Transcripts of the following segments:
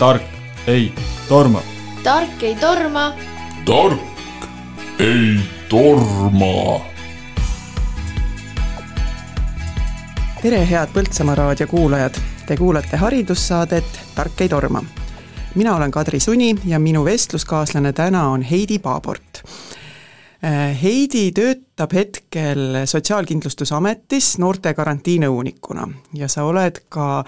tark ei torma. tark ei torma. tark ei torma. tere, head Põltsamaa raadio kuulajad, te kuulate haridussaadet Tark ei torma. mina olen Kadri Suni ja minu vestluskaaslane täna on Heidi Paabort Äh, Heidi töötab hetkel Sotsiaalkindlustusametis noorte garantiinõunikuna ja sa oled ka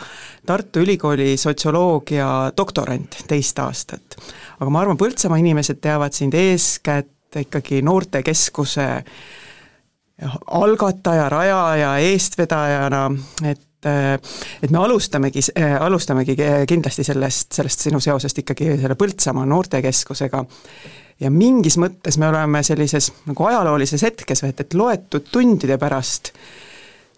Tartu Ülikooli sotsioloogia doktorant teist aastat. aga ma arvan, Põltsamaa inimesed teavad sind eeskätt ikkagi noortekeskuse algataja, rajaja, eestvedajana, et et me alustamegi, alustamegi kindlasti sellest, sellest sinu seosest ikkagi selle Põltsamaa noortekeskusega ja mingis mõttes me oleme sellises nagu ajaloolises hetkes, et, et loetud tundide pärast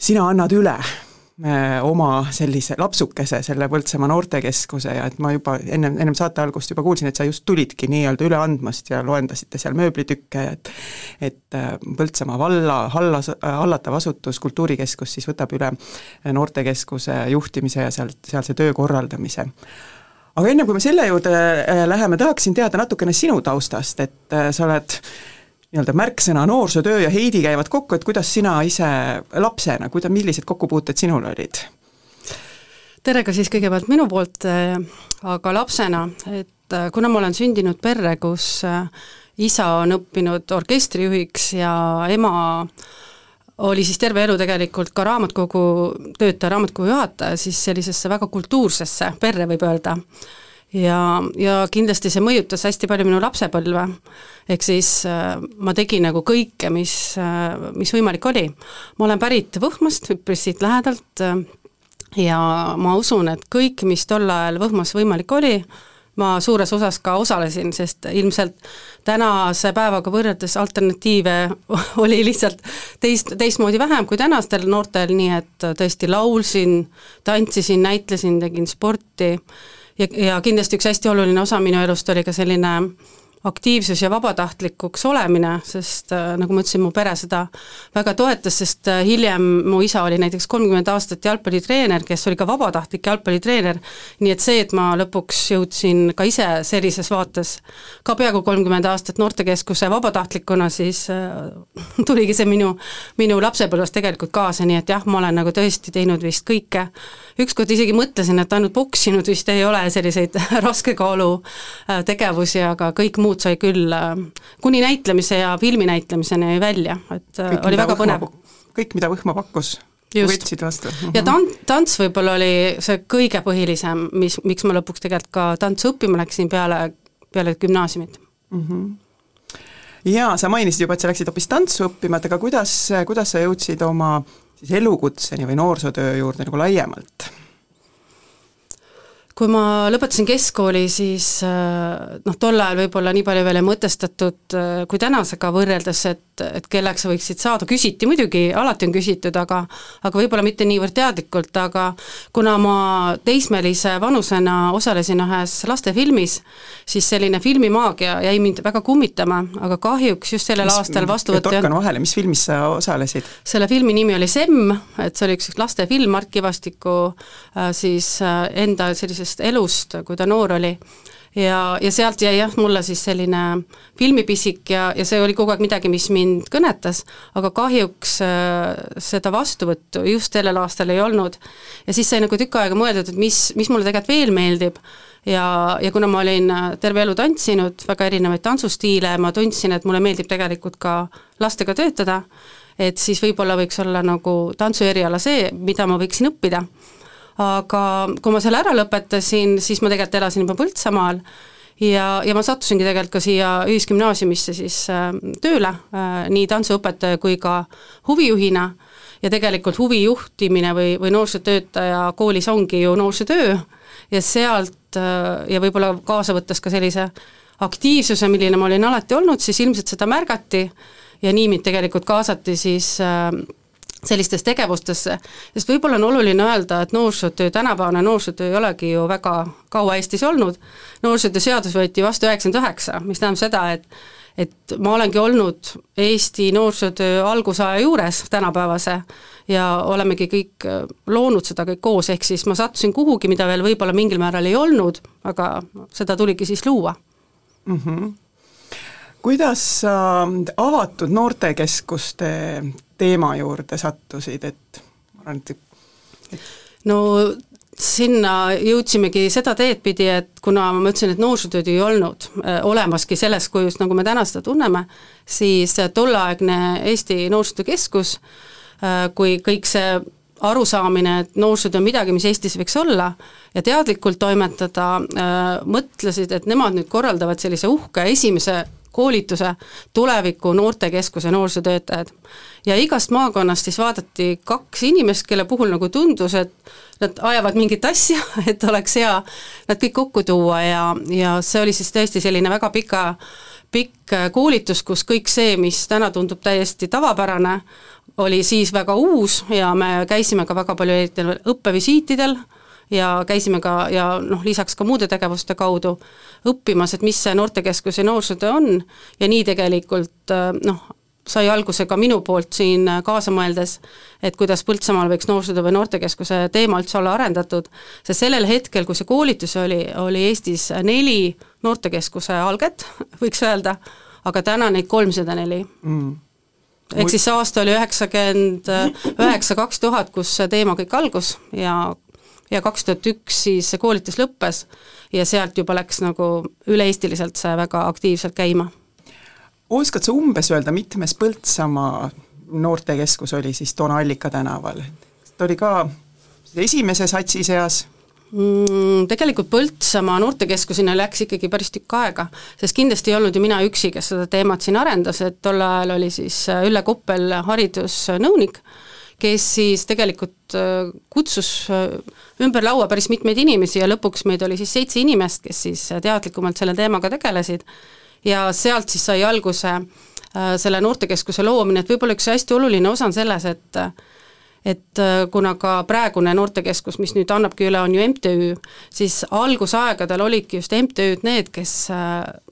sina annad üle äh, oma sellise lapsukese, selle Põltsamaa noortekeskuse ja et ma juba ennem, ennem saate algust juba kuulsin, et sa just tulidki nii-öelda üle andmast ja loendasite seal mööblitükke, et et äh, Põltsamaa valla, hallas, hallatav asutus, Kultuurikeskus siis võtab üle noortekeskuse juhtimise ja sealt, sealse töö korraldamise aga enne kui me selle juurde äh, läheme, tahaksin teada natukene sinu taustast, et äh, sa oled nii-öelda märksõna noorsootöö ja Heidi käivad kokku, et kuidas sina ise lapsena, kuida-, millised kokkupuuted sinul olid? tere ka siis kõigepealt minu poolt, äh, aga lapsena, et kuna ma olen sündinud perre, kus isa on õppinud orkestrijuhiks ja ema oli siis terve elu tegelikult ka raamatukogu töötaja, raamatukogu juhataja, siis sellisesse väga kultuursesse perre, võib öelda. ja, ja kindlasti see mõjutas hästi palju minu lapsepõlve. ehk siis äh, ma tegin nagu kõike, mis äh,, mis võimalik oli. ma olen pärit Võhmast, üpris siit lähedalt äh, ja ma usun, et kõik, mis tol ajal Võhmas võimalik oli, ma suures osas ka osalesin, sest ilmselt tänase päevaga võrreldes alternatiive oli lihtsalt teist, teistmoodi vähem kui tänastel noortel, nii et tõesti laulsin, tantsisin, näitlesin, tegin sporti. Ja, ja kindlasti üks hästi oluline osa minu elust oli ka selline äh, aktiivsus ja vabatahtlikuks olemine, sest äh, nagu ma ütlesin, mu pere seda väga toetas, sest äh, hiljem mu isa oli näiteks kolmkümmend aastat jalgpallitreener, kes oli ka vabatahtlik jalgpallitreener, nii et see, et ma lõpuks jõudsin ka ise sellises vaates ka peaaegu kolmkümmend aastat noortekeskuse vabatahtlikuna, siis äh, tuligi see minu, minu lapsepõlvest tegelikult kaasa, nii et jah, ma olen nagu tõesti teinud vist kõike, ükskord isegi mõtlesin, et ainult poksinud vist ei ole selliseid raske kaalu tegevusi, aga kõik muud muud sai küll äh, kuni näitlemise ja filmi näitlemiseni välja, et äh, kõik, oli väga põnev. kõik, mida Võhma pakkus, võtsid vastu. ja tan-, tants võib-olla oli see kõige põhilisem, mis, miks ma lõpuks tegelikult ka tantsu õppima läksin peale, peale gümnaasiumit mm. -hmm jaa, sa mainisid juba, et sa läksid hoopis tantsu õppima, et aga kuidas, kuidas sa jõudsid oma siis elukutseni või noorsootöö juurde nagu laiemalt? Kui ma lõpetasin keskkooli, siis äh, noh, tol ajal võib-olla nii palju veel ei mõtestatud äh, kui tänasega võrreldes, et et kelleks sa võiksid saada, küsiti muidugi, alati on küsitud, aga aga võib-olla mitte niivõrd teadlikult, aga kuna ma teismelise vanusena osalesin ühes lastefilmis, siis selline filmimaagia jäi mind väga kummitama, aga kahjuks just sellel mis, aastal vastuvõtt torkan vahele, mis filmis sa osalesid? selle filmi nimi oli Semm, et see oli üks lastefilm Mart Kivastiku äh, siis enda sellisest elust, kui ta noor oli. Ja, ja sealt jäi jah, mulle siis selline filmipisik ja, ja see oli kogu aeg midagi, mis mind kõnetas, aga kahjuks äh, seda vastuvõttu just sellel aastal ei olnud. ja siis sai nagu tükk aega mõeldud, et mis, mis mulle tegelikult veel meeldib, ja, ja kuna ma olin äh, terve elu tantsinud, väga erinevaid tantsustiile, ma tundsin, et mulle meeldib tegelikult ka lastega töötada, et siis võib-olla võiks olla nagu tantsueriala see, mida ma võiksin õppida aga kui ma selle ära lõpetasin, siis ma tegelikult elasin juba Põltsamaal ja, ja ma sattusingi tegelikult ka siia ühisgümnaasiumisse siis äh, tööle äh, nii tantsuõpetaja kui ka huvijuhina. Ja tegelikult huvi juhtimine või, või noorsootöötaja koolis ongi ju noorsootöö ja sealt äh, ja võib-olla kaasa võttes ka sellise aktiivsuse, milline ma olin alati olnud, siis ilmselt seda märgati ja nii mind tegelikult kaasati siis äh, sellistesse tegevustesse, sest võib-olla on oluline öelda, et noorsootöö, tänapäevane noorsootöö ei olegi ju väga kaua Eestis olnud, noorsootöö seadus võeti vastu üheksakümmend üheksa, mis tähendab seda, et et ma olengi olnud Eesti noorsootöö algusaja juures tänapäevase ja olemegi kõik loonud seda kõik koos, ehk siis ma sattusin kuhugi, mida veel võib-olla mingil määral ei olnud, aga seda tuligi siis luua mm. -hmm. Kuidas sa avatud noortekeskuste teema juurde sattusid, et ma arvan, et no sinna jõudsimegi seda teed pidi, et kuna ma ütlesin, et noorsootööd ei olnud äh, olemaski selles kujus, nagu me täna seda tunneme, siis tolleaegne Eesti Noorsootöö Keskus äh, kui kõik see arusaamine, et noorsootöö on midagi, mis Eestis võiks olla, ja teadlikult toimetada, äh, mõtlesid, et nemad nüüd korraldavad sellise uhke esimese koolituse tuleviku noortekeskuse noorsootöötajad. ja igast maakonnast siis vaadati kaks inimest, kelle puhul nagu tundus, et nad ajavad mingit asja, et oleks hea nad kõik kokku tuua ja, ja see oli siis tõesti selline väga pika, pikk koolitus, kus kõik see, mis täna tundub täiesti tavapärane, oli siis väga uus ja me käisime ka väga palju erinevatel õppevisiitidel ja käisime ka ja noh, lisaks ka muude tegevuste kaudu õppimas, et mis see noortekeskus ja noorsootöö on. Ja nii tegelikult noh, sai alguse ka minu poolt siin kaasa mõeldes, et kuidas Põltsamaal võiks noorsootöö või noortekeskuse teema üldse olla arendatud, sest sellel hetkel, kui see koolitus oli, oli Eestis neli noortekeskuse alget, võiks öelda, aga täna neid kolmsada neli. Mm. Ehk siis see aasta oli üheksakümmend üheksa, kaks tuhat, kus see teema kõik algus ja ja kaks tuhat üks siis see koolitus lõppes ja sealt juba läks nagu üle-eestiliselt see väga aktiivselt käima. oskad sa umbes öelda, mitmes Põltsamaa noortekeskus oli siis toona Allika tänaval? ta oli ka esimese satsi seas mm,? Tegelikult Põltsamaa noortekeskuseni läks ikkagi päris tükk aega, sest kindlasti ei olnud ju mina üksi, kes seda teemat siin arendas, et tol ajal oli siis Ülle Koppel haridusnõunik, kes siis tegelikult äh, kutsus äh, ümber laua päris mitmeid inimesi ja lõpuks meid oli siis seitse inimest, kes siis teadlikumalt selle teemaga tegelesid. Ja sealt siis sai alguse äh, selle noortekeskuse loomine, et võib-olla üks hästi oluline osa on selles, et et kuna ka praegune noortekeskus, mis nüüd annabki üle, on ju MTÜ, siis algusaegadel olidki just MTÜ-d need, kes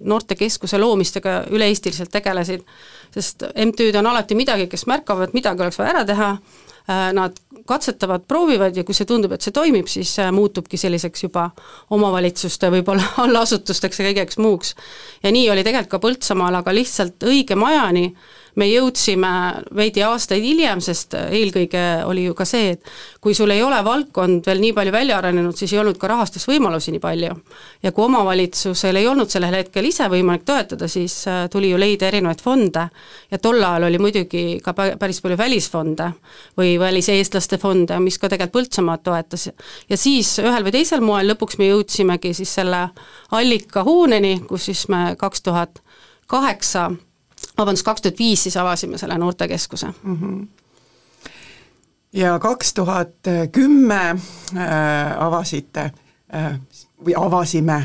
noortekeskuse loomistega üle-eestiliselt tegelesid sest MTÜ-d on alati midagi, kes märkavad, midagi oleks vaja ära teha, äh, nad katsetavad, proovivad ja kui see tundub, et see toimib, siis äh, muutubki selliseks juba omavalitsuste võib-olla allasutusteks ja kõigeks muuks. ja nii oli tegelikult ka Põltsamaal, aga lihtsalt õige majani me jõudsime veidi aastaid hiljem, sest eelkõige oli ju ka see, et kui sul ei ole valdkond veel nii palju välja arenenud, siis ei olnud ka rahastusvõimalusi nii palju. ja kui omavalitsusel ei olnud sellel hetkel ise võimalik toetada, siis äh, tuli ju leida erinevaid fonde ja tol ajal oli muidugi ka päris palju välisfonde või väliseestlaste fonde, mis ka tegelikult Põltsamaad toetas. ja siis ühel või teisel moel lõpuks me jõudsimegi siis selle allikahooneni, kus siis me kaks tuhat kaheksa vabandust, kaks tuhat viis siis avasime selle noortekeskuse mm. -hmm ja kaks tuhat kümme äh, avasite äh, või avasime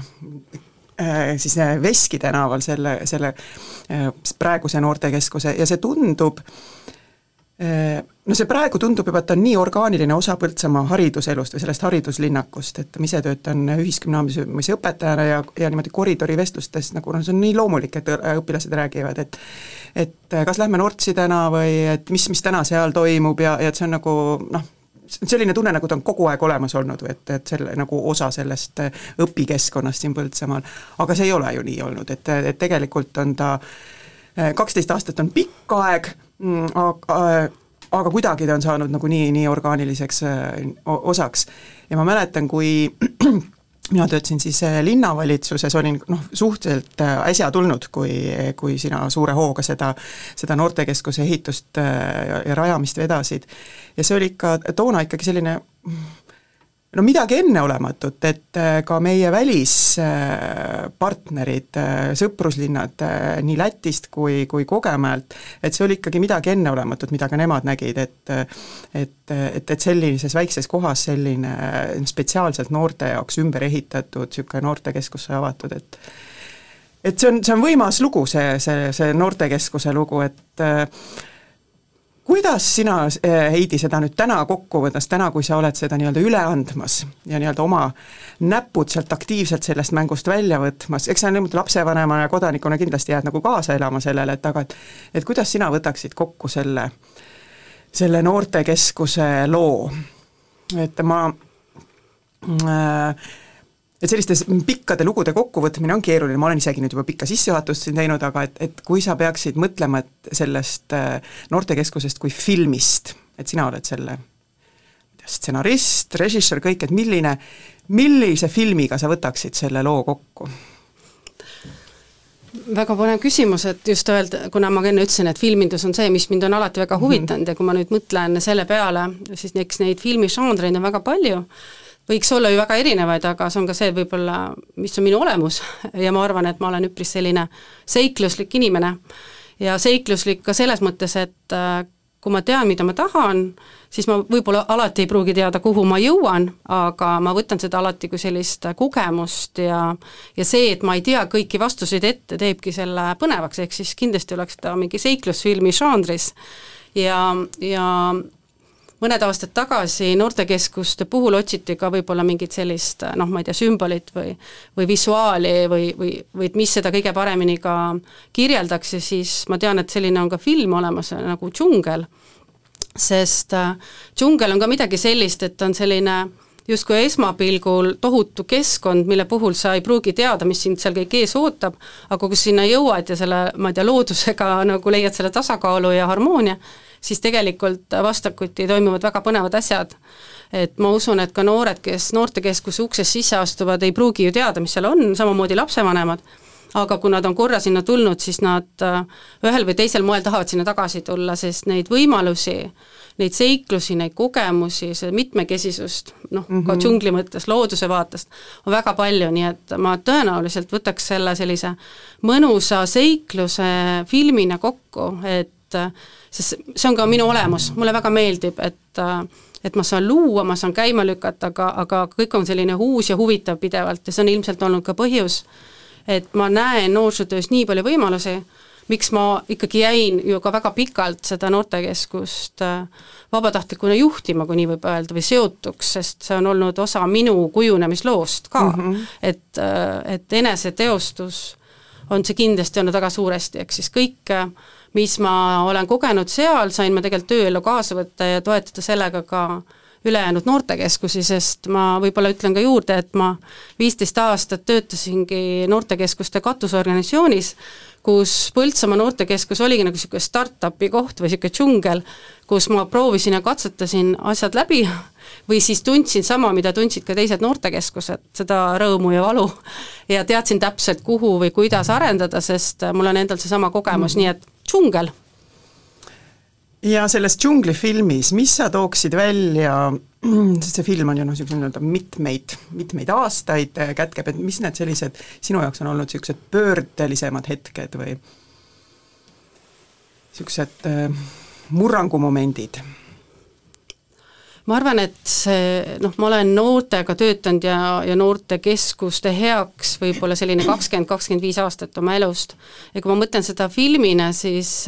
äh, siis äh, Veski tänaval selle, selle äh, praeguse noortekeskuse ja see tundub äh, no see praegu tundub juba, et ta on nii orgaaniline osa Põltsamaa hariduselust või sellest hariduslinnakust, et ma ise töötan ühisgümnaasiumis õpetajana ja, ja niimoodi koridorivestlustes nagu noh, see on nii loomulik, et õpilased räägivad, et et kas lähme Nortsi täna või et mis, mis täna seal toimub ja, ja et see on nagu noh, selline tunne, nagu ta on kogu aeg olemas olnud või et, et selle nagu osa sellest õpikeskkonnast siin Põltsamaal, aga see ei ole ju nii olnud, et, et tegelikult on ta kaksteist aastat on pikk aeg, aga aga kuidagi ta on saanud nagu nii, nii orgaaniliseks osaks. ja ma mäletan, kui mina töötasin siis linnavalitsuses, olin noh, suhteliselt äsja tulnud, kui, kui sina suure hooga seda, seda noortekeskuse ehitust ja, ja rajamist vedasid. ja see oli ikka toona ikkagi selline no midagi enneolematut, et äh, ka meie välispartnerid, äh, sõpruslinnad äh, nii Lätist kui, kui Kogemäelt, et see oli ikkagi midagi enneolematut, mida ka nemad nägid, et et, et, et sellises väikses kohas selline spetsiaalselt noorte jaoks ümber ehitatud niisugune noortekeskus sai avatud, et et see on, see on võimas lugu, see, see, see noortekeskuse lugu, et kuidas sina, eh, Heidi, seda nüüd täna kokku võttes, täna, kui sa oled seda nii-öelda üle andmas ja nii-öelda oma näpud sealt aktiivselt sellest mängust välja võtmas, eks sa niimoodi lapsevanema ja kodanikuna kindlasti jääd nagu kaasa elama sellele, et aga et et kuidas sina võtaksid kokku selle, selle noortekeskuse loo? et ma äh, et sellistes pikkade lugude kokkuvõtmine on keeruline, ma olen isegi nüüd juba pikka sissejuhatust siin teinud, aga et, et kui sa peaksid mõtlema, et sellest äh, noortekeskusest kui filmist, et sina oled selle stsenarist, režissöör, kõik, et milline, millise filmiga sa võtaksid selle loo kokku? väga põnev küsimus, et just öelda, kuna ma enne ütlesin, et filmindus on see, mis mind on alati väga huvitanud mm -hmm. ja kui ma nüüd mõtlen selle peale, siis eks neid filmižanreid on väga palju võiks olla ju väga erinevaid, aga see on ka see võib-olla, mis on minu olemus. Ja ma arvan, et ma olen üpris selline seikluslik inimene. ja seikluslik ka selles mõttes, et äh, kui ma tean, mida ma tahan, siis ma võib-olla alati ei pruugi teada, kuhu ma jõuan, aga ma võtan seda alati kui sellist kogemust ja ja see, et ma ei tea kõiki vastuseid ette, teebki selle põnevaks, ehk siis kindlasti oleks ta mingi seiklusfilmi žanris. Ja, ja mõned aastad tagasi noortekeskuste puhul otsiti ka võib-olla mingit sellist noh, ma ei tea, sümbolit või või visuaali või, või, või et mis seda kõige paremini ka kirjeldaks ja siis ma tean, et selline on ka film olemas nagu Džungel, sest äh, džungel on ka midagi sellist, et on selline justkui esmapilgul tohutu keskkond, mille puhul sa ei pruugi teada, mis sind seal kõik ees ootab, aga kui sinna jõuad ja selle, ma ei tea, loodusega nagu leiad selle tasakaalu ja harmoonia, siis tegelikult vastakuti toimuvad väga põnevad asjad. et ma usun, et ka noored, kes noortekeskuse uksest sisse astuvad, ei pruugi ju teada, mis seal on, samamoodi lapsevanemad, aga kui nad on korra sinna tulnud, siis nad äh, ühel või teisel moel tahavad sinna tagasi tulla, sest neid võimalusi, neid seiklusi, neid kogemusi, see mitmekesisust, noh mm -hmm. ka mhm. džungli mõttes, looduse vaatest, on väga palju, nii et ma tõenäoliselt võtaks selle sellise mõnusa seikluse filmina kokku, et sest see on ka minu olemus, mulle väga meeldib, et et ma saan luua, ma saan käima lükata, aga, aga kõik on selline uus ja huvitav pidevalt ja see on ilmselt olnud ka põhjus, et ma näen noorsootöös nii palju võimalusi, miks ma ikkagi jäin ju ka väga pikalt seda noortekeskust äh, vabatahtlikuna juhtima, kui nii võib öelda, või seotuks, sest see on olnud osa minu kujunemisloost ka mm, -hmm. et, äh, et eneseteostus on see kindlasti olnud väga suuresti, ehk siis kõik äh, mis ma olen kogenud seal, sain ma tegelikult tööellu kaasa võtta ja toetada sellega ka ülejäänud noortekeskusi, sest ma võib-olla ütlen ka juurde, et ma viisteist aastat töötasingi noortekeskuste katusorganisatsioonis, kus Põltsamaa noortekeskus oligi nagu niisugune startup'i koht või niisugune džungel, kus ma proovisin ja katsetasin asjad läbi või siis tundsin sama, mida tundsid ka teised noortekeskused, seda rõõmu ja valu. ja teadsin täpselt, kuhu või kuidas arendada, sest mul on endal seesama kogemus mm, nii et džungel. ja selles džunglifilmis, mis sa tooksid välja, sest see film on ju noh, niisugune nii-öelda mitmeid, mitmeid aastaid äh, kätkeb, et mis need sellised sinu jaoks on olnud niisugused pöördelisemad hetked või niisugused äh, murrangumomendid? Ma arvan, et see noh, ma olen noortega töötanud ja, ja noortekeskuste heaks võib-olla selline kakskümmend, kakskümmend viis aastat oma elust. ja kui ma mõtlen seda filmina, siis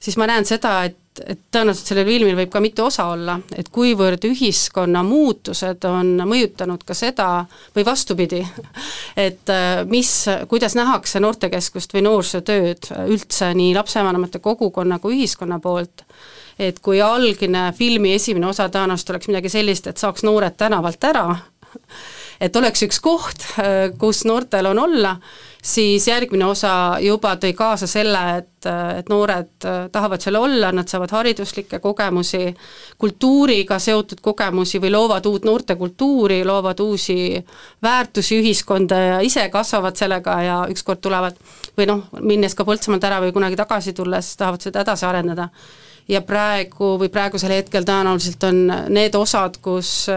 siis ma näen seda, et, et tõenäoliselt sellel filmil võib ka mitu osa olla, et kuivõrd ühiskonna muutused on mõjutanud ka seda, või vastupidi, et mis, kuidas nähakse noortekeskust või noorsootööd üldse nii lapsevanemate kogukonna kui ühiskonna poolt et kui algne filmi esimene osa tõenäoliselt oleks midagi sellist, et saaks noored tänavalt ära, et oleks üks koht, kus noortel on olla, siis järgmine osa juba tõi kaasa selle, et, et noored tahavad seal olla, nad saavad hariduslikke kogemusi, kultuuriga seotud kogemusi või loovad uut noortekultuuri, loovad uusi väärtusi ühiskonda ja ise kasvavad sellega ja ükskord tulevad või noh, minnes ka Põltsamaalt ära või kunagi tagasi tulles, tahavad seda edasi arendada ja praegu või praegusel hetkel tõenäoliselt on need osad, kus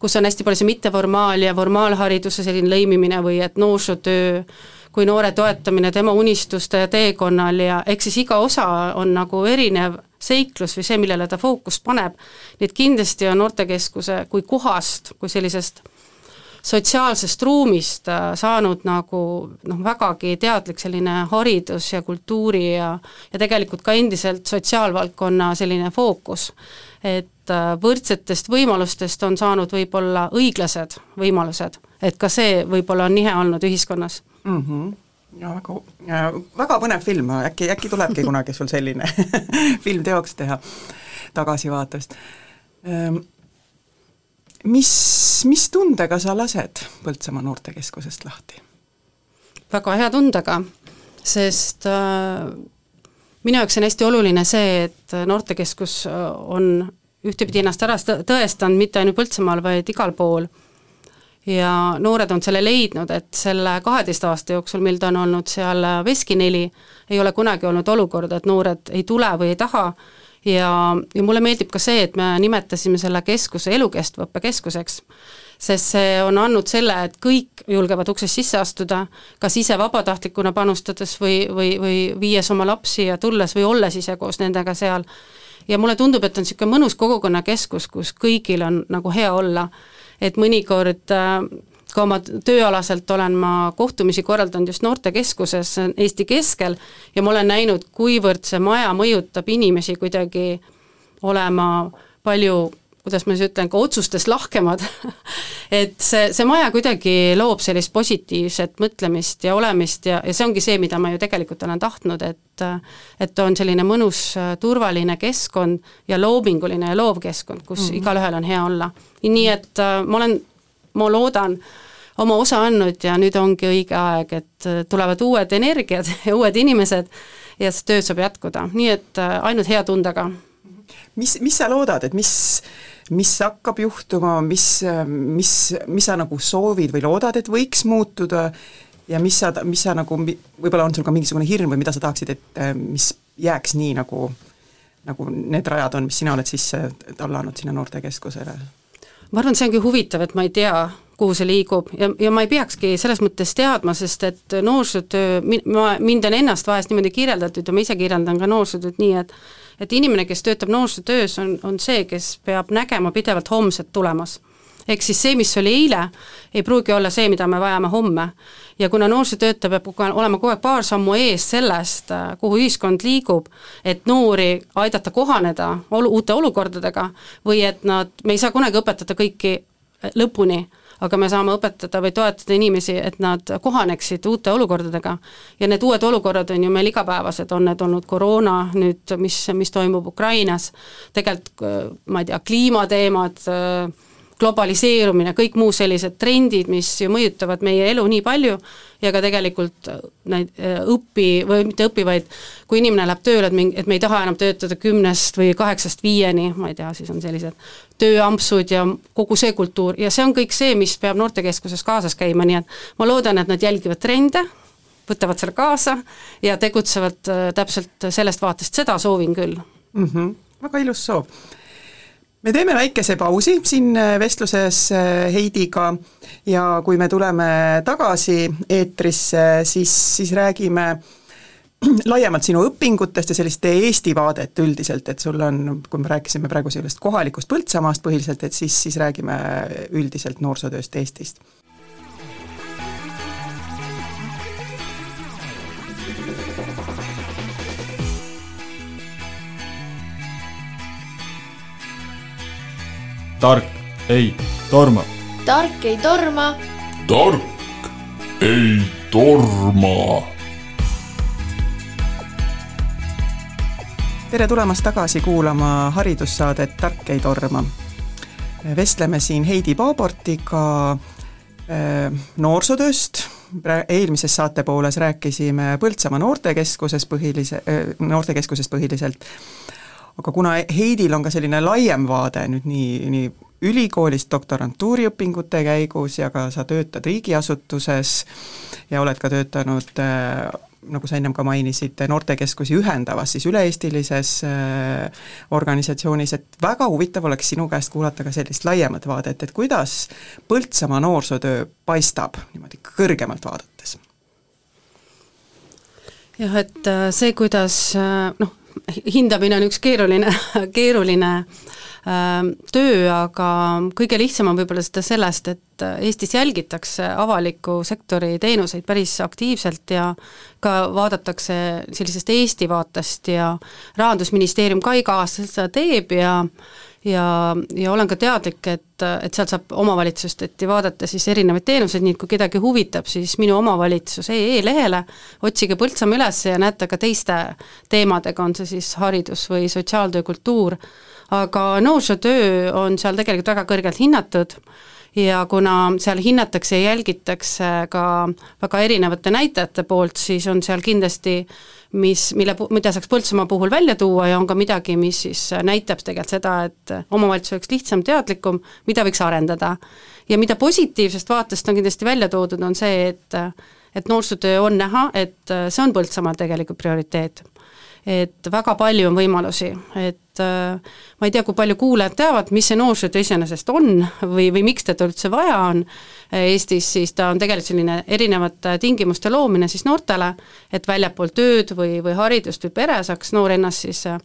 kus on hästi palju see mitteformaal- ja formaalhariduse selline lõimimine või et noorsootöö kui noore toetamine tema unistuste teekonnal ja eks siis iga osa on nagu erinev seiklus või see, millele ta fookust paneb, nii et kindlasti on noortekeskuse kui kohast, kui sellisest sotsiaalsest ruumist äh, saanud nagu noh, vägagi teadlik selline haridus ja kultuuri ja ja tegelikult ka endiselt sotsiaalvaldkonna selline fookus. et äh, võrdsetest võimalustest on saanud võib-olla õiglased võimalused, et ka see võib-olla on nihe olnud ühiskonnas mm. -hmm ja väga, väga põnev film, äkki, äkki tulebki kunagi sul selline film teoks teha tagasivaatest. Mis, mis tundega sa lased Põltsamaa noortekeskusest lahti? väga hea tundega, sest äh, minu jaoks on hästi oluline see, et noortekeskus äh, on ühtepidi ennast ära tõestanud mitte ainult Põltsamaal, vaid igal pool ja noored on selle leidnud, et selle kaheteist aasta jooksul, mil ta on olnud seal Veski neli, ei ole kunagi olnud olukorda, et noored ei tule või ei taha ja, ja mulle meeldib ka see, et me nimetasime selle keskuse elukestva õppe keskuseks, sest see on andnud selle, et kõik julgevad uksest sisse astuda, kas ise vabatahtlikuna panustades või, või, või viies oma lapsi ja tulles või olles ise koos nendega seal. ja mulle tundub, et on niisugune mõnus kogukonnakeskus, kus kõigil on nagu hea olla et mõnikord äh, ka oma tööalaselt olen ma kohtumisi korraldanud just noortekeskuses Eesti keskel ja ma olen näinud, kuivõrd see maja mõjutab inimesi kuidagi olema palju kuidas ma siis ütlen, ka otsustes lahkemad et see, see maja kuidagi loob sellist positiivset mõtlemist ja olemist ja, ja see ongi see, mida ma ju tegelikult olen tahtnud, et et on selline mõnus turvaline keskkond ja loominguline ja loov keskkond, kus mm -hmm. igalühel on hea olla. nii et äh, ma olen, ma loodan, oma osa andnud ja nüüd ongi õige aeg, et äh, tulevad uued energiad ja uued inimesed ja see töö saab jätkuda, nii et äh, ainult hea tundega. mis, mis sa loodad, et mis mis hakkab juhtuma, mis, mis, mis sa nagu soovid või loodad, et võiks muutuda ja mis sa, mis sa nagu, võib-olla on sul ka mingisugune hirm või mida sa tahaksid, et mis jääks nii, nagu nagu need rajad on, mis sina oled sisse tallanud sinna noortekeskusele? Ma arvan, et see ongi huvitav, et ma ei tea, kuhu see liigub ja, ja ma ei peakski selles mõttes teadma, sest et noorsootöö, ma, mind on ennast vahest niimoodi kirjeldatud ja ma ise kirjeldan ka noorsootööd nii, et et inimene, kes töötab noorsootöös, on, on see, kes peab nägema pidevalt homset tulemas. Ehk siis see, mis oli eile, ei pruugi olla see, mida me vajame homme. ja kuna noorsootöötaja peab olema kogu aeg paar sammu ees sellest, kuhu ühiskond liigub, et noori aidata kohaneda olu-, uute olukordadega või et nad, me ei saa kunagi õpetada kõiki lõpuni aga me saame õpetada või toetada inimesi, et nad kohaneksid uute olukordadega. ja need uued olukorrad on ju meil igapäevased, on need olnud koroona nüüd, mis, mis toimub Ukrainas, tegelikult ma ei tea, kliimateemad, globaliseerumine, kõik muu sellised trendid, mis ju mõjutavad meie elu nii palju ja ka tegelikult neid õpi, või mitte õpi, vaid kui inimene läheb tööle, et mingi, et me ei taha enam töötada kümnest või kaheksast viieni, ma ei tea, siis on sellised tööampsud ja kogu see kultuur ja see on kõik see, mis peab noortekeskuses kaasas käima, nii et ma loodan, et nad jälgivad trende, võtavad selle kaasa ja tegutsevad äh, täpselt sellest vaatest, seda soovin küll mm. -hmm. väga ilus soov. Me teeme väikese pausi siin äh, vestluses äh, Heidiga ja kui me tuleme tagasi eetrisse, siis, siis räägime laiemalt sinu õpingutest ja sellist Eesti vaadet üldiselt, et sul on, kui me rääkisime praegu sellest kohalikust Põltsamaast põhiliselt, et siis, siis räägime üldiselt noorsootööst Eestist. Tark ei torma. tark ei torma. tark ei torma tere tulemast tagasi kuulama haridussaadet Tark ei torma. vestleme siin Heidi Paabortiga äh, noorsootööst, eelmises saatepooles rääkisime Põltsamaa noortekeskuses põhilise, äh, noortekeskusest põhiliselt, aga kuna Heidil on ka selline laiem vaade nüüd nii, nii ülikoolist doktorantuuriõpingute käigus ja ka sa töötad riigiasutuses ja oled ka töötanud äh, nagu sa ennem ka mainisid, noortekeskusi ühendavas siis üle-eestilises äh, organisatsioonis, et väga huvitav oleks sinu käest kuulata ka sellist laiemat vaadet, et kuidas Põltsamaa noorsootöö paistab niimoodi kõrgemalt vaadates? jah, et äh, see, kuidas noh, hindamine on üks keeruline, keeruline töö, aga kõige lihtsam on võib-olla seda sellest, et Eestis jälgitakse avaliku sektori teenuseid päris aktiivselt ja ka vaadatakse sellisest Eesti vaatest ja Rahandusministeerium ka iga-aastaselt seda teeb ja ja, ja olen ka teadlik, et, et sealt saab omavalitsusteti vaadata siis erinevaid teenuseid, nii et kui kedagi huvitab, siis minu omavalitsus EE lehele, otsige Põltsamaa üles ja näete ka teiste teemadega, on see siis haridus või sotsiaaltöö, kultuur, aga noorsootöö on seal tegelikult väga kõrgelt hinnatud ja kuna seal hinnatakse ja jälgitakse ka väga erinevate näitajate poolt, siis on seal kindlasti mis, mille, mida saaks Põltsamaa puhul välja tuua ja on ka midagi, mis siis näitab tegelikult seda, et omavalitsus oleks lihtsam, teadlikum, mida võiks arendada. ja mida positiivsest vaatest on kindlasti välja toodud, on see, et et noorsootöö on näha, et see on Põltsamaal tegelikult prioriteet et väga palju on võimalusi, et äh, ma ei tea, kui palju kuulajad teavad, mis see noorsootöö iseenesest on või, või miks teda üldse vaja on Eestis, siis ta on tegelikult selline erinevate tingimuste loomine siis noortele, et väljapool tööd või, või haridust või pere saaks noor ennast siis äh,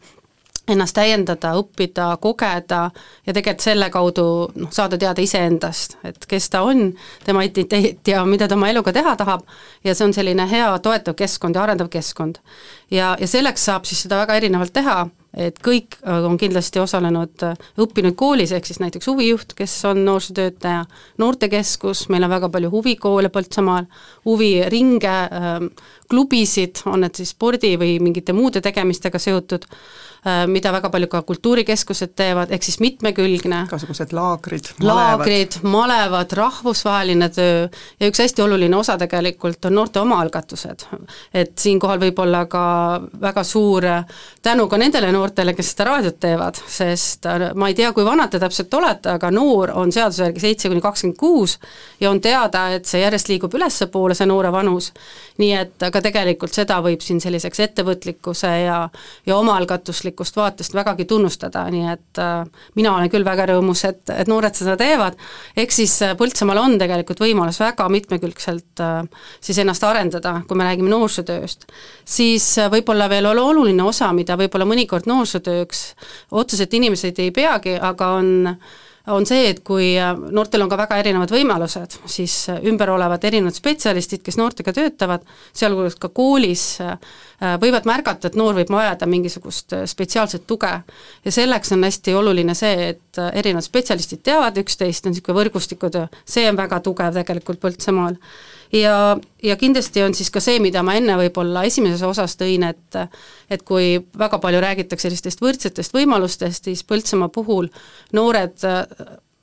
ennast täiendada, õppida, kogeda ja tegelikult selle kaudu noh, saada teada iseendast, et kes ta on, tema identiteet ja mida ta oma eluga teha tahab, ja see on selline hea toetav keskkond ja arendav keskkond. ja, ja selleks saab siis seda väga erinevalt teha, et kõik on kindlasti osalenud, õppinud koolis, ehk siis näiteks huvijuht, kes on noorsootöötaja, noortekeskus, meil on väga palju huvikoole Põltsamaal, huviringe, ähm, klubisid, on need siis spordi või mingite muude tegemistega seotud, Äh, mida väga palju ka kultuurikeskused teevad, ehk siis mitmekülgne. igasugused laagrid, laagrid, malevad, rahvusvaheline töö ja üks hästi oluline osa tegelikult on noorte omaalgatused. et siinkohal võib olla ka väga suur tänu ka nendele noortele, kes seda raadiot teevad, sest äh, ma ei tea, kui vanad te täpselt olete, aga noor on seaduse järgi seitse kuni kakskümmend kuus ja on teada, et see järjest liigub ülespoole, see noore vanus. nii et ka tegelikult seda võib siin selliseks ettevõtlikkuse ja, ja omaalgatusliku teaduslikust vaatest vägagi tunnustada, nii et äh, mina olen küll väga rõõmus, et, et noored seda teevad, ehk siis äh, Põltsamaal on tegelikult võimalus väga mitmekülgselt äh, siis ennast arendada, kui me räägime noorsootööst. siis võib-olla veel oluline osa, mida võib-olla mõnikord noorsootööks otseselt inimesed ei peagi, aga on on see, et kui äh, noortel on ka väga erinevad võimalused, siis äh, ümber olevad erinevad spetsialistid, kes noortega töötavad, sealhulgas ka koolis, äh, võivad märgata, et noor võib vajada mingisugust spetsiaalset tuge. ja selleks on hästi oluline see, et erinevad spetsialistid teavad üksteist, on niisugune võrgustikutöö, see on väga tugev tegelikult Põltsamaal ja, ja kindlasti on siis ka see, mida ma enne võib-olla esimeses osas tõin, et et kui väga palju räägitakse sellistest võrdsetest võimalustest, siis Põltsamaa puhul noored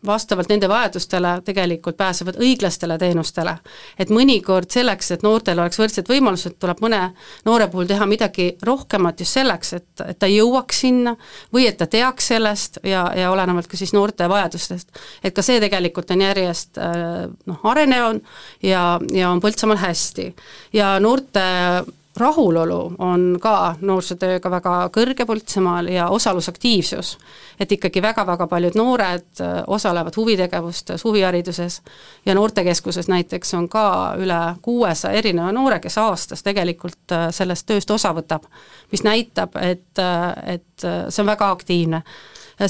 vastavalt nende vajadustele tegelikult pääsevad õiglastele teenustele. et mõnikord selleks, et noortel oleks võrdsed võimalused, tuleb mõne noore puhul teha midagi rohkemat just selleks, et, et ta jõuaks sinna või et ta teaks sellest ja, ja olenevalt ka siis noorte vajadustest. et ka see tegelikult on järjest äh, noh, arenev ja, ja on Põltsamaal hästi. ja noorte rahulolu on ka noorsootööga väga kõrge Põltsamaal ja osalusaktiivsus. et ikkagi väga-väga paljud noored äh, osalevad huvitegevustes, huvihariduses ja noortekeskuses näiteks on ka üle kuuesaja erineva noore, kes aastas tegelikult äh, sellest tööst osa võtab, mis näitab, et, äh, et see on väga aktiivne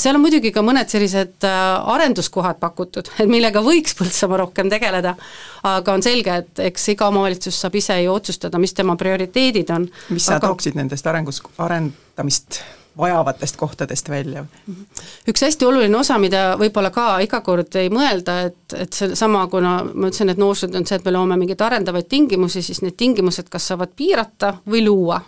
seal on muidugi ka mõned sellised äh, arenduskohad pakutud, et millega võiks Põltsamaa rohkem tegeleda, aga on selge, et eks iga omavalitsus saab ise ju otsustada, mis tema prioriteedid on. mis sa aga... tooksid nendest arengus, arendamist vajavatest kohtadest välja? üks hästi oluline osa, mida võib-olla ka iga kord ei mõelda, et, et seesama, kuna ma ütlesin, et noorsootöö on see, et me loome mingeid arendavaid tingimusi, siis need tingimused kas saavad piirata või luua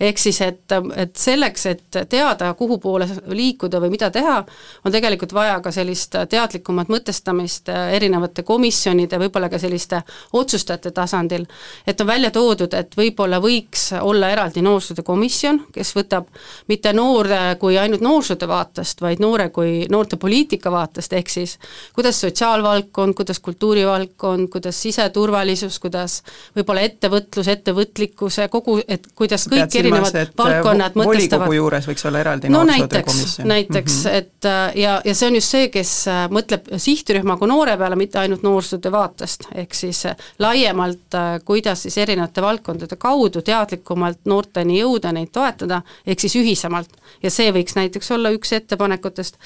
ehk siis, et, et selleks, et teada, kuhu poole liikuda või mida teha, on tegelikult vaja ka sellist teadlikumat mõtestamist erinevate komisjonide, võib-olla ka selliste otsustajate tasandil. et on välja toodud, et võib-olla võiks olla eraldi noorsootöökomisjon, kes võtab mitte noore kui ainult noorsootöö vaatest, vaid noore kui noortepoliitika vaatest, ehk siis kuidas sotsiaalvaldkond, kuidas kultuurivaldkond, kuidas siseturvalisus, kuidas võib-olla ettevõtlus, ettevõtlikkus, kogu, et kuidas kõik kõik erinevad valdkonnad mõtestavad. volikogu juures võiks olla eraldi no näiteks, näiteks mm, -hmm. et äh, ja, ja see on just see, kes äh, mõtleb sihtrühma kui noore peale, mitte ainult noorsootöö vaatest, ehk siis äh, laiemalt, kuidas siis erinevate valdkondade kaudu teadlikumalt noorteni jõuda, neid toetada, ehk siis ühisemalt. ja see võiks näiteks olla üks ettepanekutest,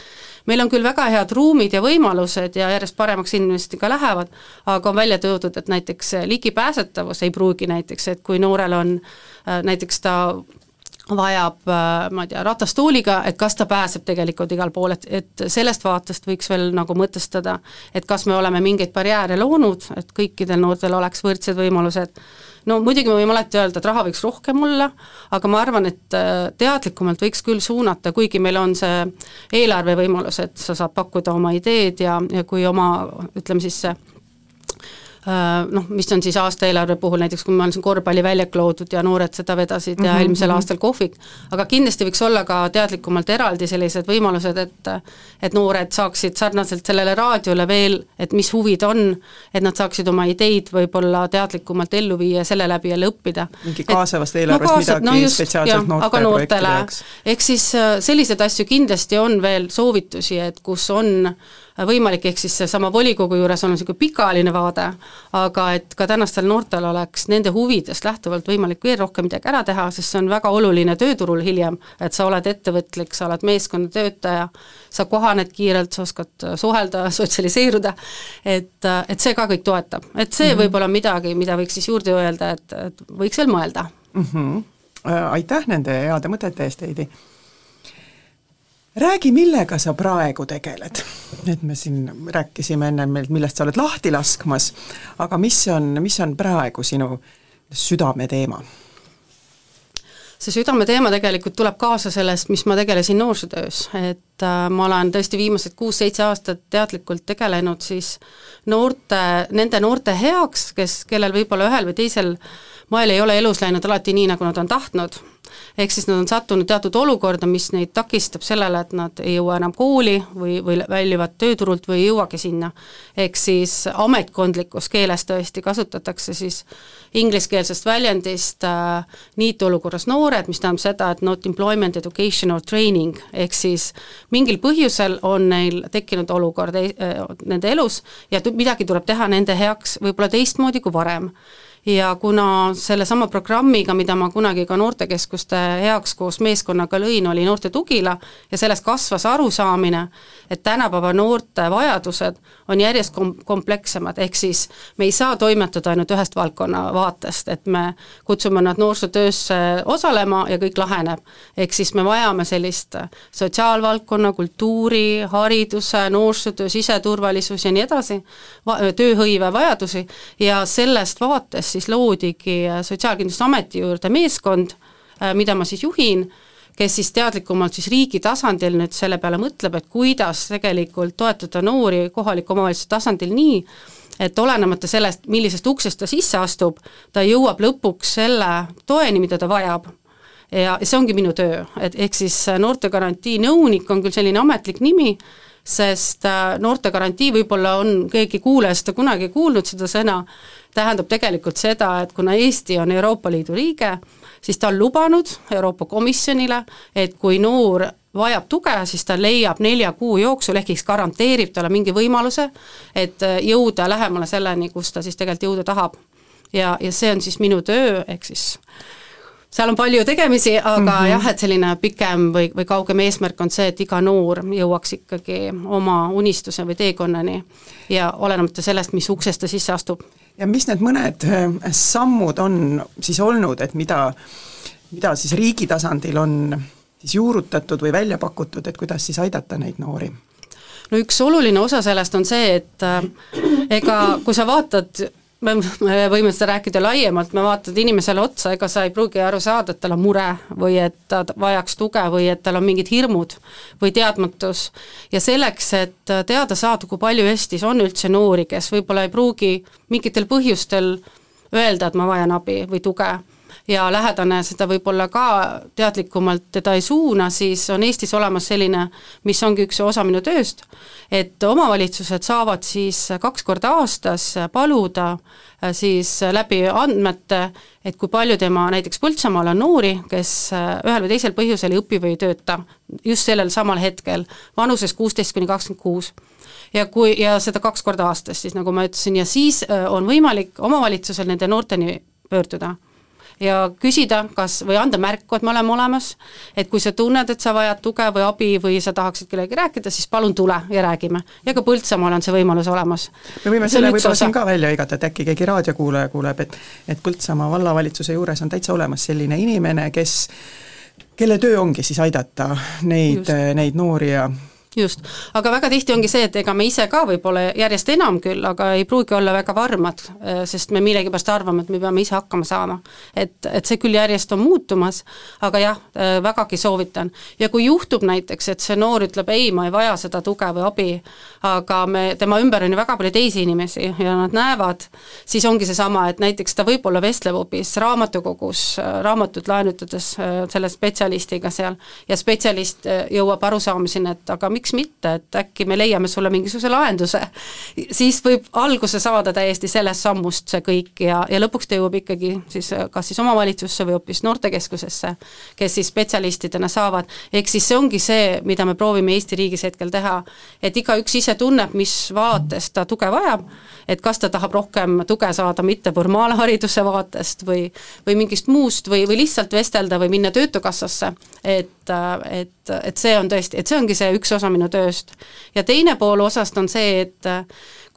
meil on küll väga head ruumid ja võimalused ja järjest paremaks kindlasti ka lähevad, aga on välja toodud, et näiteks ligipääsetavus ei pruugi näiteks, et kui noorel on näiteks ta vajab, äh, ma ei tea, ratastooliga, et kas ta pääseb tegelikult igale poole, et, et sellest vaatest võiks veel nagu mõtestada, et kas me oleme mingeid barjääre loonud, et kõikidel noortel oleks võrdsed võimalused, no muidugi me võime alati öelda, et raha võiks rohkem olla, aga ma arvan, et äh, teadlikumalt võiks küll suunata, kuigi meil on see eelarvevõimalus, et sa saad pakkuda oma ideed ja, ja kui oma, ütleme siis see Äh, noh, mis on siis aastaeelarve puhul näiteks, kui meil on siin korvpalliväljak loodud ja noored seda vedasid mm -hmm. ja mhm, eelmisel mhm. aastal kohvik, aga kindlasti võiks olla ka teadlikumalt eraldi sellised võimalused, et et noored saaksid sarnaselt sellele raadiole veel, et mis huvid on, et nad saaksid oma ideid võib-olla teadlikumalt ellu viia ja selle läbi jälle õppida. mingi kaasavast eelarvest no, kaasa, midagi no just, spetsiaalselt noorte noortele, ehk siis äh, selliseid asju kindlasti on veel soovitusi, et kus on võimalik, ehk siis seesama volikogu juures on niisugune pikaajaline vaade, aga et ka tänastel noortel oleks nende huvidest lähtuvalt võimalik veel rohkem midagi ära teha, sest see on väga oluline tööturul hiljem, et sa oled ettevõtlik, sa oled meeskonnatöötaja, sa kohaned kiirelt, sa oskad suhelda, sotsialiseeruda, et, et see ka kõik toetab. et see mm -hmm. võib-olla midagi, mida võiks siis juurde öelda, et, et võiks veel mõelda mm. -hmm. Aitäh nende heade mõtete eest, Heidi! Räägi, millega sa praegu tegeled? et me siin rääkisime ennem, millest sa oled lahti laskmas, aga mis on, mis on praegu sinu südameteema? see südameteema tegelikult tuleb kaasa sellest, mis ma tegelesin noorsootöös, et äh, ma olen tõesti viimased kuus-seitse aastat teadlikult tegelenud siis noorte, nende noorte heaks, kes, kellel võib-olla ühel või teisel moel ei ole elus läinud alati nii, nagu nad on tahtnud. Ehk siis nad on sattunud teatud olukorda, mis neid takistab sellele, et nad ei jõua enam kooli või, või väljuvad tööturult või ei jõuagi sinna. ehk siis ametkondlikus keeles tõesti kasutatakse siis ingliskeelsest väljendist äh, niitolukorras noored, mis tähendab seda, et not employment, education or training, ehk siis mingil põhjusel on neil tekkinud olukord äh, nende elus ja midagi tuleb teha nende heaks võib-olla teistmoodi kui varem ja kuna sellesama programmiga, mida ma kunagi ka noortekeskuste heaks koos meeskonnaga lõin, oli noorte tugila ja sellest kasvas arusaamine, et tänapäeva noorte vajadused on järjest kom-, komplekssemad, ehk siis me ei saa toimetada ainult ühest valdkonna vaatest, et me kutsume nad noorsootöösse osalema ja kõik laheneb. ehk siis me vajame sellist sotsiaalvaldkonna, kultuuri, hariduse, noorsootöö, siseturvalisus ja nii edasi, tööhõive vajadusi ja sellest vaatest siis loodigi Sotsiaalkindlustusameti juurde meeskond, mida ma siis juhin, kes siis teadlikumalt siis riigi tasandil nüüd selle peale mõtleb, et kuidas tegelikult toetada noori kohaliku omavalitsuse tasandil nii, et olenemata sellest, millisest uksest ta sisse astub, ta jõuab lõpuks selle toeni, mida ta vajab. ja see ongi minu töö, et ehk siis noortegarantii nõunik on küll selline ametlik nimi, sest äh, noortegarantii võib-olla on keegi kuulaja seda kunagi kuulnud, seda sõna, tähendab tegelikult seda, et kuna Eesti on Euroopa Liidu liige, siis ta on lubanud Euroopa Komisjonile, et kui noor vajab tuge, siis ta leiab nelja kuu jooksul, ehk siis garanteerib talle mingi võimaluse, et äh, jõuda lähemale selleni, kus ta siis tegelikult jõuda tahab. ja, ja see on siis minu töö, ehk siis seal on palju tegemisi, aga mm -hmm. jah, et selline pikem või, või kaugem eesmärk on see, et iga noor jõuaks ikkagi oma unistuse või teekonnani ja olenemata sellest, mis uksest ta sisse astub ja mis need mõned äh, sammud on siis olnud, et mida, mida siis riigi tasandil on siis juurutatud või välja pakutud, et kuidas siis aidata neid noori? no üks oluline osa sellest on see, et äh, ega kui sa vaatad me, me võime seda rääkida laiemalt, me vaatad inimesele otsa, ega sa ei pruugi aru saada, et tal on mure või et ta vajaks tuge või et tal on mingid hirmud või teadmatus. ja selleks, et teada saada, kui palju Eestis on üldse noori, kes võib-olla ei pruugi mingitel põhjustel öelda, et ma vajan abi või tuge, ja lähedane seda võib-olla ka teadlikumalt teda ei suuna, siis on Eestis olemas selline, mis ongi üks osa minu tööst, et omavalitsused saavad siis kaks korda aastas paluda äh, siis läbi andmete, et kui palju tema näiteks Põltsamaal on noori, kes äh, ühel või teisel põhjusel ei õpi või ei tööta just sellel samal hetkel, vanuses kuusteist kuni kakskümmend kuus. Ja kui, ja seda kaks korda aastas siis, nagu ma ütlesin, ja siis äh, on võimalik omavalitsusel nende noorteni pöörduda ja küsida, kas, või anda märku, et me oleme olemas, et kui sa tunned, et sa vajad tuge või abi või sa tahaksid kellegagi rääkida, siis palun tule ja räägime. ja ka Põltsamaal on see võimalus olemas. me võime selle võib-olla siin ka välja hõigata, et äkki keegi raadiokuulaja kuuleb, et et Põltsamaa vallavalitsuse juures on täitsa olemas selline inimene, kes kelle töö ongi siis aidata neid, neid noori ja just, aga väga tihti ongi see, et ega me ise ka võib-olla järjest enam küll, aga ei pruugi olla väga varmad, äh, sest me millegipärast arvame, et me peame ise hakkama saama. et, et see küll järjest on muutumas, aga jah, äh, vägagi soovitan. ja kui juhtub näiteks, et see noor ütleb ei, ma ei vaja seda tuge või abi, aga me, tema ümber on ju väga palju teisi inimesi ja nad näevad, siis ongi seesama, et näiteks ta võib-olla vestleb hoopis raamatukogus, äh, raamatut laenutades selle spetsialistiga seal ja spetsialist jõuab arusaamiseni, et aga miks mitte, et äkki me leiame sulle mingisuguse lahenduse. siis võib alguse saada täiesti sellest sammust see kõik ja, ja lõpuks ta jõuab ikkagi siis kas siis omavalitsusse või hoopis noortekeskusesse, kes siis spetsialistidena saavad, ehk siis see ongi see, mida me proovime Eesti riigis hetkel teha, et igaüks ise tunneb, mis vaates ta tuge vajab, et kas ta tahab rohkem tuge saada mitte formaalhariduse vaatest või, või mingist muust või, või lihtsalt vestelda või minna Töötukassasse, et, et, et see on tõesti, et see ongi see üks osa minu tööst. ja teine pool osast on see, et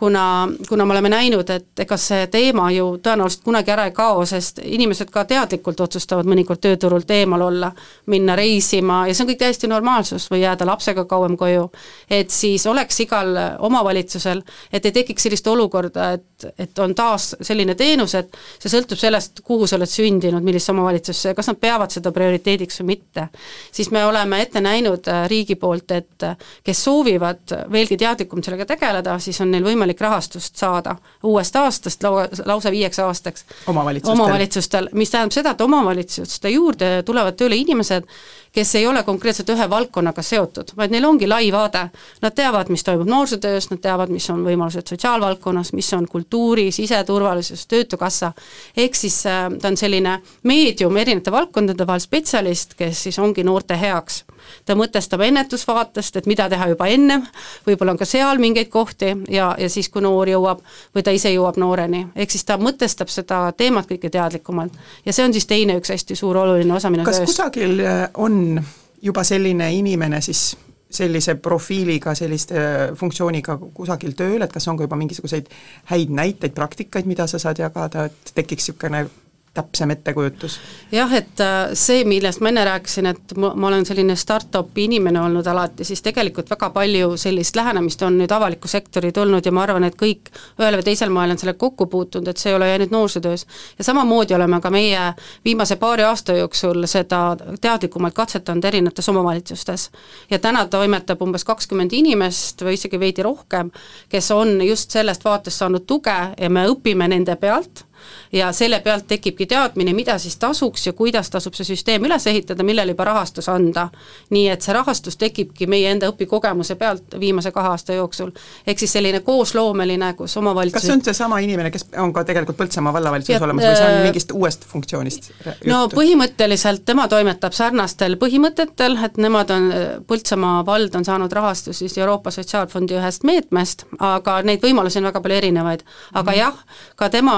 kuna, kuna me oleme näinud, et ega see teema ju tõenäoliselt kunagi ära ei kao, sest inimesed ka teadlikult otsustavad mõnikord tööturult eemal olla, minna reisima ja see on kõik täiesti normaalsus või jääda lapsega kauem koju. et siis oleks igal omavalitsusel, et ei tekiks sellist olukorda, et, et on taas selline teenus, et see sõltub sellest, kuhu sa oled sündinud, millisesse omavalitsusse ja kas nad peavad seda prioriteediks või mitte. siis me oleme ette näinud äh, riigi poolt, et äh, kes soovivad veelgi teadlikumalt sellega tegeleda, siis on neil võimalik võimalik rahastust saada uuest aastast lau-, lausa viieks aastaks. omavalitsustel, omavalitsustel, mis tähendab seda, et omavalitsuste juurde tulevad tööle inimesed, kes ei ole konkreetselt ühe valdkonnaga seotud, vaid neil ongi lai vaade. Nad teavad, mis toimub noorsootöös, nad teavad, mis on võimalused sotsiaalvaldkonnas, mis on kultuuri, siseturvalisus, Töötukassa, ehk siis äh, ta on selline meedium erinevate valdkondade vahel spetsialist, kes siis ongi noorte heaks ta mõtestab ennetusvaatest, et mida teha juba ennem, võib-olla on ka seal mingeid kohti ja, ja siis, kui noor jõuab või ta ise jõuab nooreni, ehk siis ta mõtestab seda teemat kõige teadlikumalt. ja see on siis teine üks hästi suur oluline osa minu kas tööst. kusagil äh, on juba selline inimene siis sellise profiiliga, selliste äh, funktsiooniga kusagil tööl, et kas on ka juba mingisuguseid häid näiteid, praktikaid, mida sa saad jagada, et tekiks niisugune täpsem ettekujutus? jah, et äh, see, millest ma enne rääkisin, et ma, ma olen selline startup'i inimene olnud alati, siis tegelikult väga palju sellist lähenemist on nüüd avalikku sektori tulnud ja ma arvan, et kõik ühel või teisel moel on sellega kokku puutunud, et see ei ole ainult noorsootöös. ja samamoodi oleme ka meie viimase paari aasta jooksul seda teadlikumalt katsetanud erinevates omavalitsustes. ja täna toimetab umbes kakskümmend inimest või isegi veidi rohkem, kes on just sellest vaatest saanud tuge ja me õpime nende pealt ja selle pealt tekibki teadmine, mida siis tasuks ja kuidas tasub see süsteem üles ehitada, millele juba rahastus anda. nii et see rahastus tekibki meie enda õpikogemuse pealt viimase kahe aasta jooksul. ehk siis selline koosloomeline, kus omavalitsus kas see on seesama inimene, kes on ka tegelikult Põltsamaa vallavalitsuses olemas või see on äh, mingist uuest funktsioonist juttu? no põhimõtteliselt tema toimetab sarnastel põhimõtetel, et nemad on, Põltsamaa vald on saanud rahastust siis Euroopa Sotsiaalfondi ühest meetmest, aga neid võimalusi on väga palju erinevaid. aga mm -hmm. jah, ka tema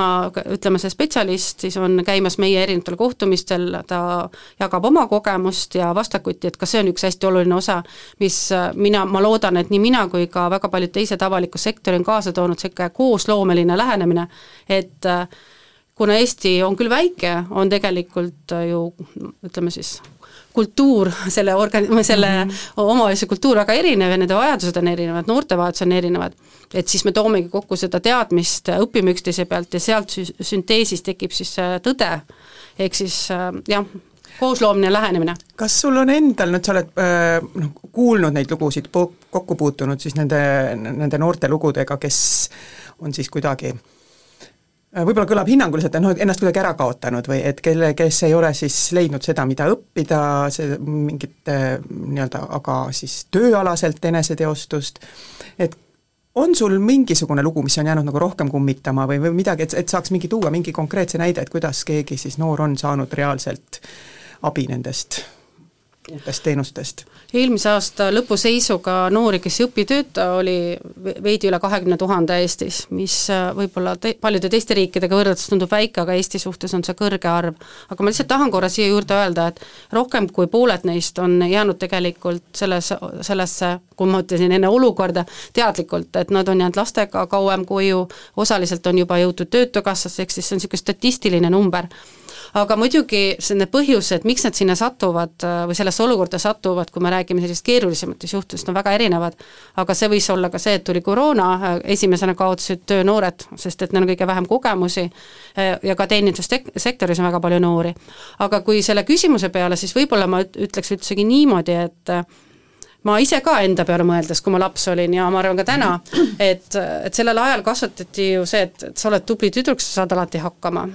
ütleme, see spetsialist siis on käimas meie erinevatel kohtumistel, ta jagab oma kogemust ja vastakuti, et ka see on üks hästi oluline osa, mis mina, ma loodan, et nii mina kui ka väga paljud teised avaliku sektori on kaasa toonud niisugune koosloomeline lähenemine, et kuna Eesti on küll väike, on tegelikult ju ütleme siis kultuur, selle organ-, selle mm -hmm. omavalitsuse kultuur väga erinev ja nende vajadused on erinevad, noortevajadused on erinevad, et siis me toomegi kokku seda teadmist, õpime üksteise pealt ja sealt sü-, sünteesis tekib siis tõde, ehk siis jah, koosloomine lähenemine. kas sul on endal, nüüd sa oled noh, kuulnud neid lugusid, kokku puutunud siis nende, nende noorte lugudega, kes on siis kuidagi võib-olla kõlab hinnanguliselt, et noh, ennast kuidagi ära kaotanud või et kelle, kes ei ole siis leidnud seda, mida õppida, see mingit nii-öelda aga siis tööalaselt eneseteostust, et on sul mingisugune lugu, mis on jäänud nagu rohkem kummitama või, või midagi, et, et saaks mingi tuua mingi konkreetse näide, et kuidas keegi siis noor on saanud reaalselt abi nendest uutest teenustest? eelmise aasta lõpu seisuga noori, kes ei õpi, tööta, oli veidi üle kahekümne tuhande Eestis, mis äh, võib-olla te-, paljude teiste riikidega võrreldes tundub väike, aga Eesti suhtes on see kõrge arv. aga ma lihtsalt tahan korra siia juurde öelda, et rohkem kui pooled neist on jäänud tegelikult selles, sellesse, kui ma ütlesin enne olukorda, teadlikult, et nad on jäänud lastega kauem koju, osaliselt on juba jõutud Töötukassasse, ehk siis see on niisugune statistiline number aga muidugi need põhjused, miks nad sinna satuvad äh, või sellesse olukorda satuvad, kui me räägime sellist keerulisematest juhtudest, on väga erinevad, aga see võis olla ka see, et tuli koroona, äh, esimesena kaotasid töö noored, sest et neil on kõige vähem kogemusi äh, ja ka teenindussektoris on väga palju noori. aga kui selle küsimuse peale, siis võib-olla ma ütleks üldsegi niimoodi, et ma ise ka enda peale mõeldes, kui ma laps olin ja ma arvan ka täna, et, et sellel ajal kasvatati ju see, et, et sa oled tubli tüdruk, sa saad alati hakkama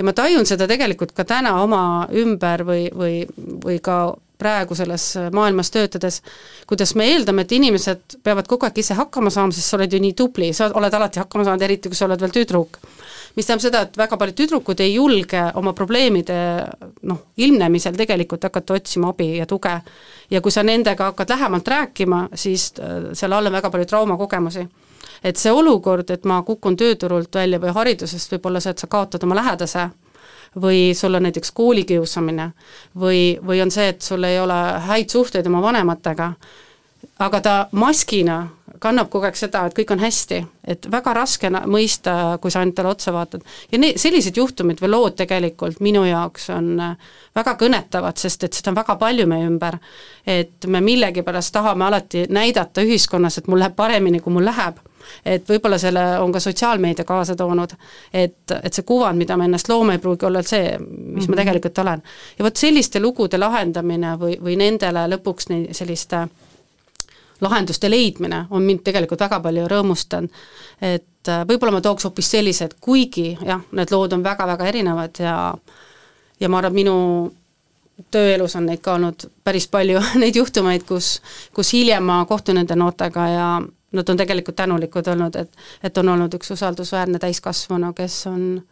ja ma tajun seda tegelikult ka täna oma ümber või, või, või ka praegu selles maailmas töötades, kuidas me eeldame, et inimesed peavad kogu aeg ise hakkama saama, sest sa oled ju nii tubli, sa oled alati hakkama saanud, eriti kui sa oled veel tüdruk. mis tähendab seda, et väga paljud tüdrukud ei julge oma probleemide noh, ilmnemisel tegelikult hakata otsima abi ja tuge. ja kui sa nendega hakkad lähemalt rääkima, siis äh, seal all on väga palju traumakogemusi et see olukord, et ma kukun tööturult välja või haridusest, võib olla see, et sa kaotad oma lähedase, või sul on näiteks koolikiusamine või, või on see, et sul ei ole häid suhteid oma vanematega, aga ta maskina kannab kogu aeg seda, et kõik on hästi, et väga raske mõista, kui sa ainult talle otsa vaatad. ja ne-, sellised juhtumid või lood tegelikult minu jaoks on väga kõnetavad, sest et seda on väga palju meie ümber. et me millegipärast tahame alati näidata ühiskonnas, et mul läheb paremini, kui mul läheb et võib-olla selle on ka sotsiaalmeedia kaasa toonud, et, et see kuvand, mida me ennast loome, ei pruugi olla see, mis mm -hmm. ma mhm. tegelikult olen. ja vot selliste lugude lahendamine või, või nendele lõpuks neid selliste lahenduste leidmine on mind tegelikult väga palju rõõmustanud, et äh, võib-olla ma tooks hoopis sellised, kuigi jah, need lood on väga-väga erinevad ja ja ma arvan, et minu tööelus on neid ka olnud päris palju, neid juhtumeid, kus, kus hiljem ma kohtun nende noortega ja nad on tegelikult tänulikud olnud, et et on olnud üks usaldusväärne täiskasvanu, kes on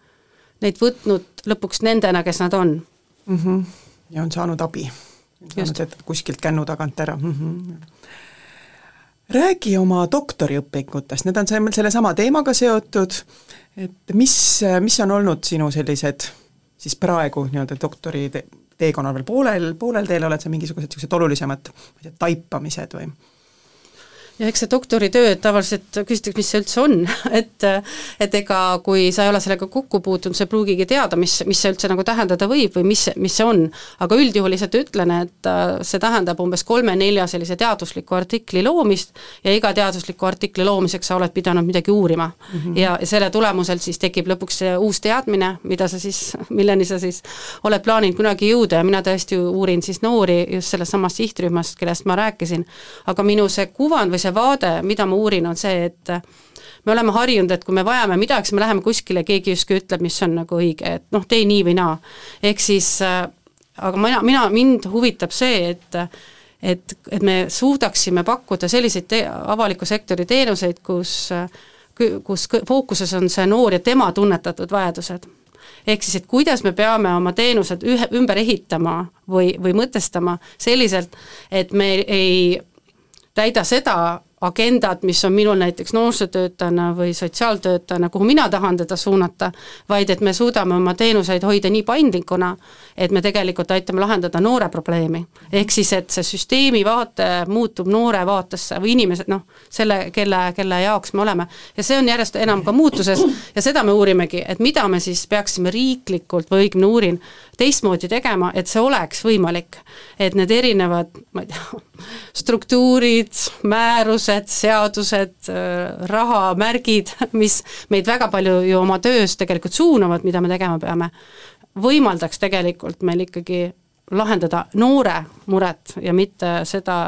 neid võtnud lõpuks nendena, kes nad on mm. -hmm. ja on saanud abi. saanud kuskilt kännu tagant ära mm. -hmm. räägi oma doktoriõpingutest, need on sellesama teemaga seotud, et mis, mis on olnud sinu sellised siis praegu nii-öelda doktori te teekonnal veel poolel, poolel teel, oled sa mingisugused niisugused olulisemad, ma ei tea, taipamised või? Ja eks see doktoritöö, tavaliselt küsitakse, mis see üldse on et et ega kui sa ei ole sellega kokku puutunud, sa ei pruugigi teada, mis, mis see üldse nagu tähendada võib või mis, mis see on. aga üldjuhul lihtsalt ütlen, et äh, see tähendab umbes kolme-nelja sellise teadusliku artikli loomist ja iga teadusliku artikli loomiseks sa oled pidanud midagi uurima mm. -hmm. ja selle tulemusel siis tekib lõpuks see uus teadmine, mida sa siis, milleni sa siis oled plaaninud kunagi jõuda ja mina tõesti uurin siis noori just sellest samast sihtrühmast, kellest ma rääkisin. aga minu see kuvand või see see vaade, mida ma uurin, on see, et me oleme harjunud, et kui me vajame midagi, siis me läheme kuskile, keegi justkui ütleb, mis on nagu õige, et noh, tee nii või naa. ehk siis äh, aga mina, mina, mind huvitab see, et et, et me suudaksime pakkuda selliseid te-, avaliku sektori teenuseid, kus kus fookuses on see noor ja tema tunnetatud vajadused ehk siis, et kuidas me peame oma teenused ühe, ümber ehitama või, või mõtestama selliselt, et me ei täida seda agendat, mis on minul näiteks noorsootöötajana või sotsiaaltöötajana, kuhu mina tahan teda suunata, vaid et me suudame oma teenuseid hoida nii paindlikuna, et me tegelikult aitame lahendada noore probleemi. ehk siis, et see süsteemi vaate muutub noore vaatesse või inimesed, noh, selle, kelle, kelle jaoks me oleme. ja see on järjest enam ka muutuses ja seda me uurimegi, et mida me siis peaksime riiklikult või õigemini uurin, teistmoodi tegema, et see oleks võimalik. et need erinevad, ma ei tea, struktuurid, määrused, seadused, rahamärgid, mis meid väga palju ju oma töös tegelikult suunavad, mida me tegema peame, võimaldaks tegelikult meil ikkagi lahendada noore muret ja mitte seda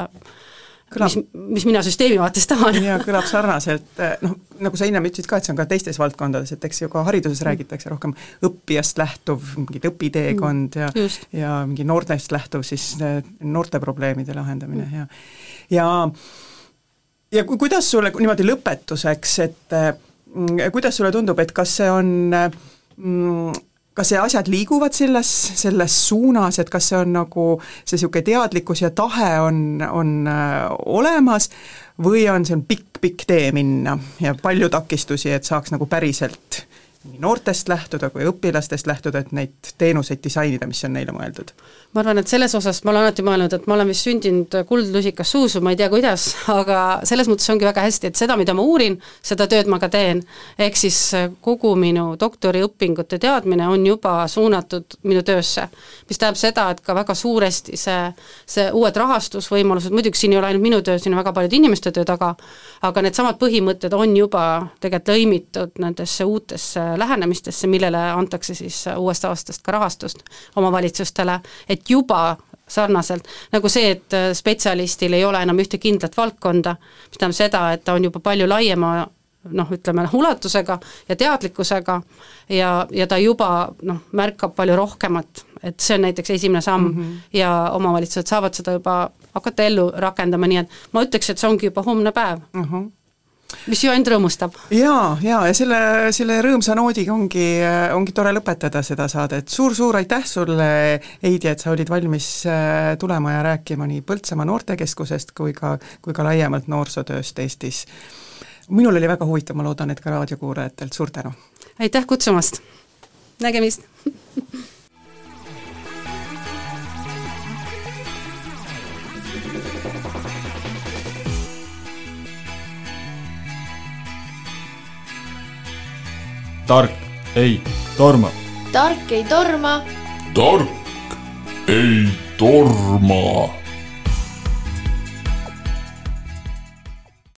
Kõlab- mis, mis mina süsteemi vaates tahan. ja kõlab sarnaselt, noh, nagu sa ennem ütlesid ka, et see on ka teistes valdkondades, et eks ju ka hariduses räägitakse rohkem õppijast lähtuv mingid õpiteekond ja Just. ja mingi noortest lähtuv siis eh, noorte probleemide lahendamine ja ja ja ku- kuidas sulle niimoodi lõpetuseks, et mm, kuidas sulle tundub, et kas see on mm, kas see asjad liiguvad selles, selles suunas, et kas see on nagu see niisugune teadlikkus ja tahe on, on äh, olemas või on see on pikk-pikk tee minna ja palju takistusi, et saaks nagu päriselt nii noortest lähtuda kui õpilastest lähtuda, et neid teenuseid disainida, mis on neile mõeldud? ma arvan, et selles osas ma olen alati mõelnud, et ma olen vist sündinud kuldlusikas suusu, ma ei tea, kuidas, aga selles mõttes ongi väga hästi, et seda, mida ma uurin, seda tööd ma ka teen. ehk siis kogu minu doktoriõpingute teadmine on juba suunatud minu töösse. mis tähendab seda, et ka väga suuresti see, see uued rahastusvõimalused, muidugi siin ei ole ainult minu töö, siin on väga paljude inimeste töö taga, aga needsamad põhimõtted on juba tegelikult lõimitud nendesse uutesse lähenemistesse, millele antakse siis uuest aastast ka rahastust omavalitsustele, et juba sarnaselt, nagu see, et spetsialistil ei ole enam ühte kindlat valdkonda, mis tähendab seda, et ta on juba palju laiema noh, ütleme ulatusega ja teadlikkusega ja, ja ta juba noh, märkab palju rohkemat, et see on näiteks esimene samm mm -hmm. ja omavalitsused saavad seda juba hakata ellu rakendama, nii et ma ütleks, et see ongi juba homne päev uh. -huh mis ju ainult rõõmustab. jaa, jaa, ja selle, selle rõõmsa noodiga ongi, ongi tore lõpetada seda saadet suur,, suur-suur aitäh sulle, Heidi, et sa olid valmis äh, tulema ja rääkima nii Põltsamaa Noortekeskusest kui ka, kui ka laiemalt noorsootööst Eestis. minul oli väga huvitav, ma loodan, et ka raadiokuulajatelt, suur tänu! aitäh kutsumast! nägemist! tark ei torma. tark ei torma. tark ei torma